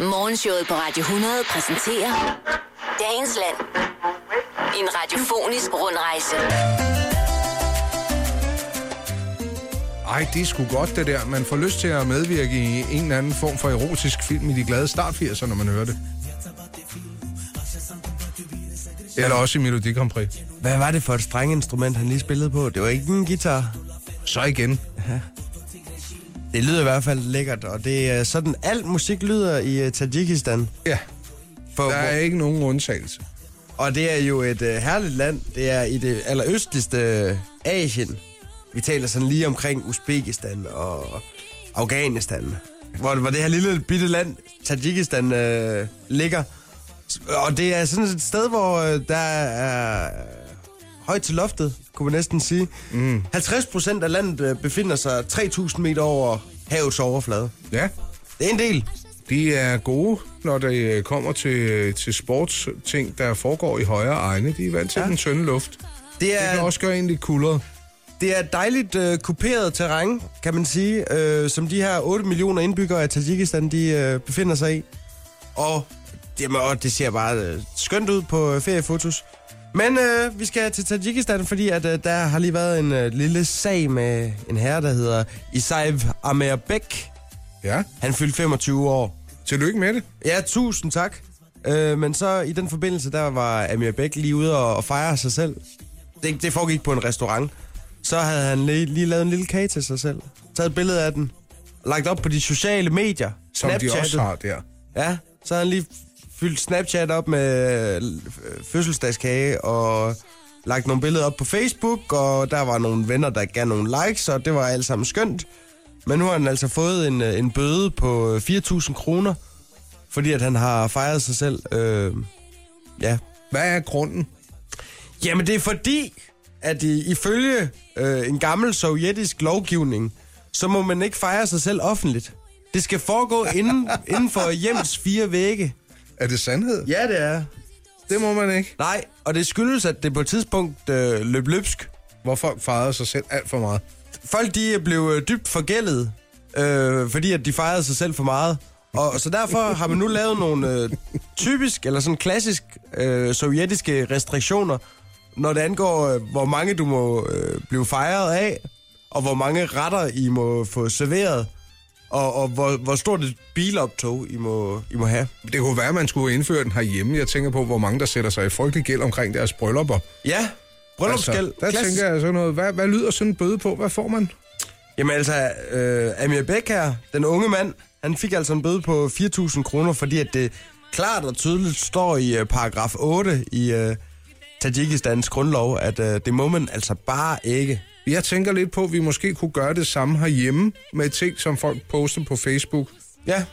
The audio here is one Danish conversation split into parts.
Morgenshowet på Radio 100 præsenterer Dagens Land. En radiofonisk rundrejse. Ej, det er sgu godt det der. Man får lyst til at medvirke i en eller anden form for erotisk film i de glade start 80'er, når man hører det. Eller også i Melodi Grand Prix. Hvad var det for et strenginstrument, han lige spillede på? Det var ikke en guitar. Så igen. Det lyder i hvert fald lækkert, og det er sådan, alt musik lyder i uh, Tajikistan. Ja, For, der er ikke nogen undtagelse. Og det er jo et uh, herligt land. Det er i det allerøstligste øh, Asien. Vi taler sådan lige omkring Uzbekistan og Afghanistan. Hvor, hvor det her lille bitte land, Tajikistan, uh, ligger. Og det er sådan et sted, hvor uh, der er højt til loftet, kunne man næsten sige. Mm. 50 procent af landet uh, befinder sig 3.000 meter over havets overflade. Ja, Det er en del. de er gode, når det øh, kommer til, til sportsting, der foregår i højere egne. De er vant til ja. Den tynde luft. Det Det er, kan også gøre en lidt kuldret. Det er dejligt øh, kuperet terræn, kan man sige, øh, som de her 8 millioner indbyggere af Tajikistan, de øh, befinder sig i. Og, jamen, og det ser bare øh, skønt ud på øh, feriefotos. Men øh, vi skal til Tajikistan, fordi at, øh, der har lige været en øh, lille sag med en herre, der hedder Isaiv Amerbek. Ja, Han fyldte 25 år. tillykke med det. Ja, tusind tak. Øh, men så i den forbindelse, der var Amir Bæk lige ude og, og fejre sig selv. Det, det foregik på en restaurant. Så havde han lige, lige lavet en lille kage til sig selv. Taget et billede af den. Lagt op på de sociale medier. Som de også har der. Ja, så havde han lige fyldt Snapchat op med øh, fødselsdagskage og lagt nogle billeder op på Facebook, og der var nogle venner, der gav nogle likes, og det var alt sammen skønt. Men nu har han altså fået en, øh, en bøde på 4.000 kroner, fordi at han har fejret sig selv. Øh, ja. Hvad er grunden? Jamen det er fordi, at ifølge øh, en gammel sovjetisk lovgivning, så må man ikke fejre sig selv offentligt. Det skal foregå inden, inden for hjems fire vægge. Er det sandhed? Ja, det er. Det må man ikke. Nej, og det skyldes, at det på et tidspunkt øh, løb løbsk. Hvor folk fejrede sig selv alt for meget. Folk de blev øh, dybt forgældet, øh, fordi at de fejrede sig selv for meget. Og så derfor har man nu lavet nogle øh, typisk, eller sådan klassisk øh, sovjetiske restriktioner, når det angår, øh, hvor mange du må øh, blive fejret af, og hvor mange retter I må få serveret, og, og hvor, hvor stort et biloptog I må, I må have. Det kunne være, at man skulle indføre den herhjemme. Jeg tænker på, hvor mange der sætter sig i frygtelig gæld omkring deres bryllupper. Ja, bryllupsgæld. Altså, der Klassisk. tænker jeg sådan noget. Hvad, hvad lyder sådan en bøde på? Hvad får man? Jamen altså, øh, Amir Bæk her, den unge mand, han fik altså en bøde på 4.000 kroner, fordi at det klart og tydeligt står i øh, paragraf 8 i øh, Tajikistans grundlov, at øh, det må man altså bare ikke. Jeg tænker lidt på, at vi måske kunne gøre det samme herhjemme med ting, som folk poster på Facebook. Ja,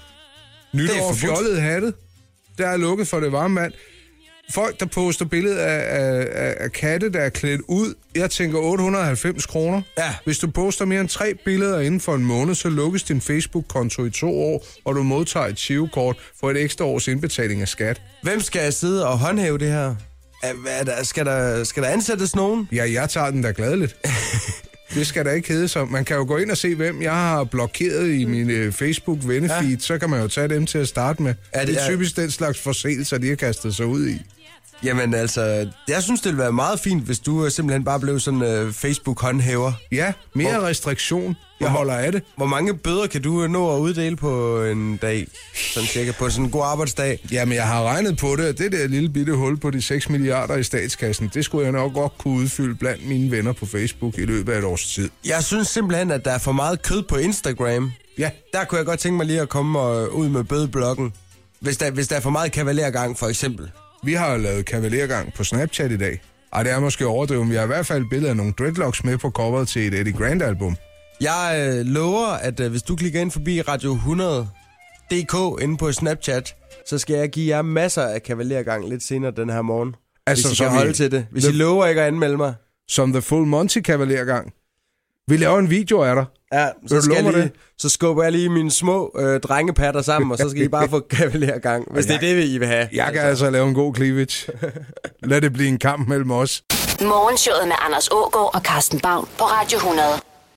Nytår fjollet hattet. Der er lukket for det varme mand. Folk, der poster billeder af, af, af, af katte, der er klædt ud. Jeg tænker 890 kroner. Ja. Hvis du poster mere end tre billeder inden for en måned, så lukkes din Facebook-konto i to år, og du modtager et chivekort for et ekstra års indbetaling af skat. hvem skal sidde og håndhæve det her? Er, er der, skal, der, skal der ansættes nogen? Ja, jeg tager den da gladeligt. Det skal da ikke hedde som. Man kan jo gå ind og se, hvem jeg har blokeret i min øh, Facebook-vennefeed. Ja. Så kan man jo tage dem til at starte med. Er det- det, er er- typisk den slags forseelser, de har kastet sig ud i. Jamen altså, jeg synes, det ville være meget fint, hvis du øh, simpelthen bare blev sådan øh, Facebook-håndhæver. Ja, mere Hvor- restriktion. Jeg Hvor- holder af det. Hvor mange bøder kan du øh, nå at uddele på en dag? Sådan cirka på sådan en god arbejdsdag? Jamen, jeg har regnet på det, og det der lille bitte hul på de 6 milliarder i statskassen, det skulle jeg nok godt kunne udfylde blandt mine venner på Facebook i løbet af et års tid. Jeg synes simpelthen, at der er for meget kød på Instagram. Ja, Der kunne jeg godt tænke mig lige at komme og, ud med bødeblokken. Hvis der, hvis der er for meget kavalergang, for eksempel. Vi har lavet kavalergang på Snapchat i dag. Ej, det er måske overdrevet, men vi har i hvert fald et billede af nogle dreadlocks med på coveret til et Eddie Grant-album. Jeg øh, lover, at øh, hvis du klikker ind forbi Radio 100.dk inde på Snapchat, så skal jeg give jer masser af kavalergang lidt senere den her morgen. Altså, hvis I kan i- holde til det. Hvis The- I lover ikke at anmelde mig. Som The Full Monty kavalergang. Vi laver en video af dig. Ja, du så, skal jeg lige, så skubber jeg lige mine små øh, drengepatter sammen, og så skal I bare få kavalergang, hvis det er det, I vil have. Jeg kan altså lave en god cleavage. Lad det blive en kamp mellem os. Morgenshowet med Anders Ågaard og Carsten Baum på Radio 100.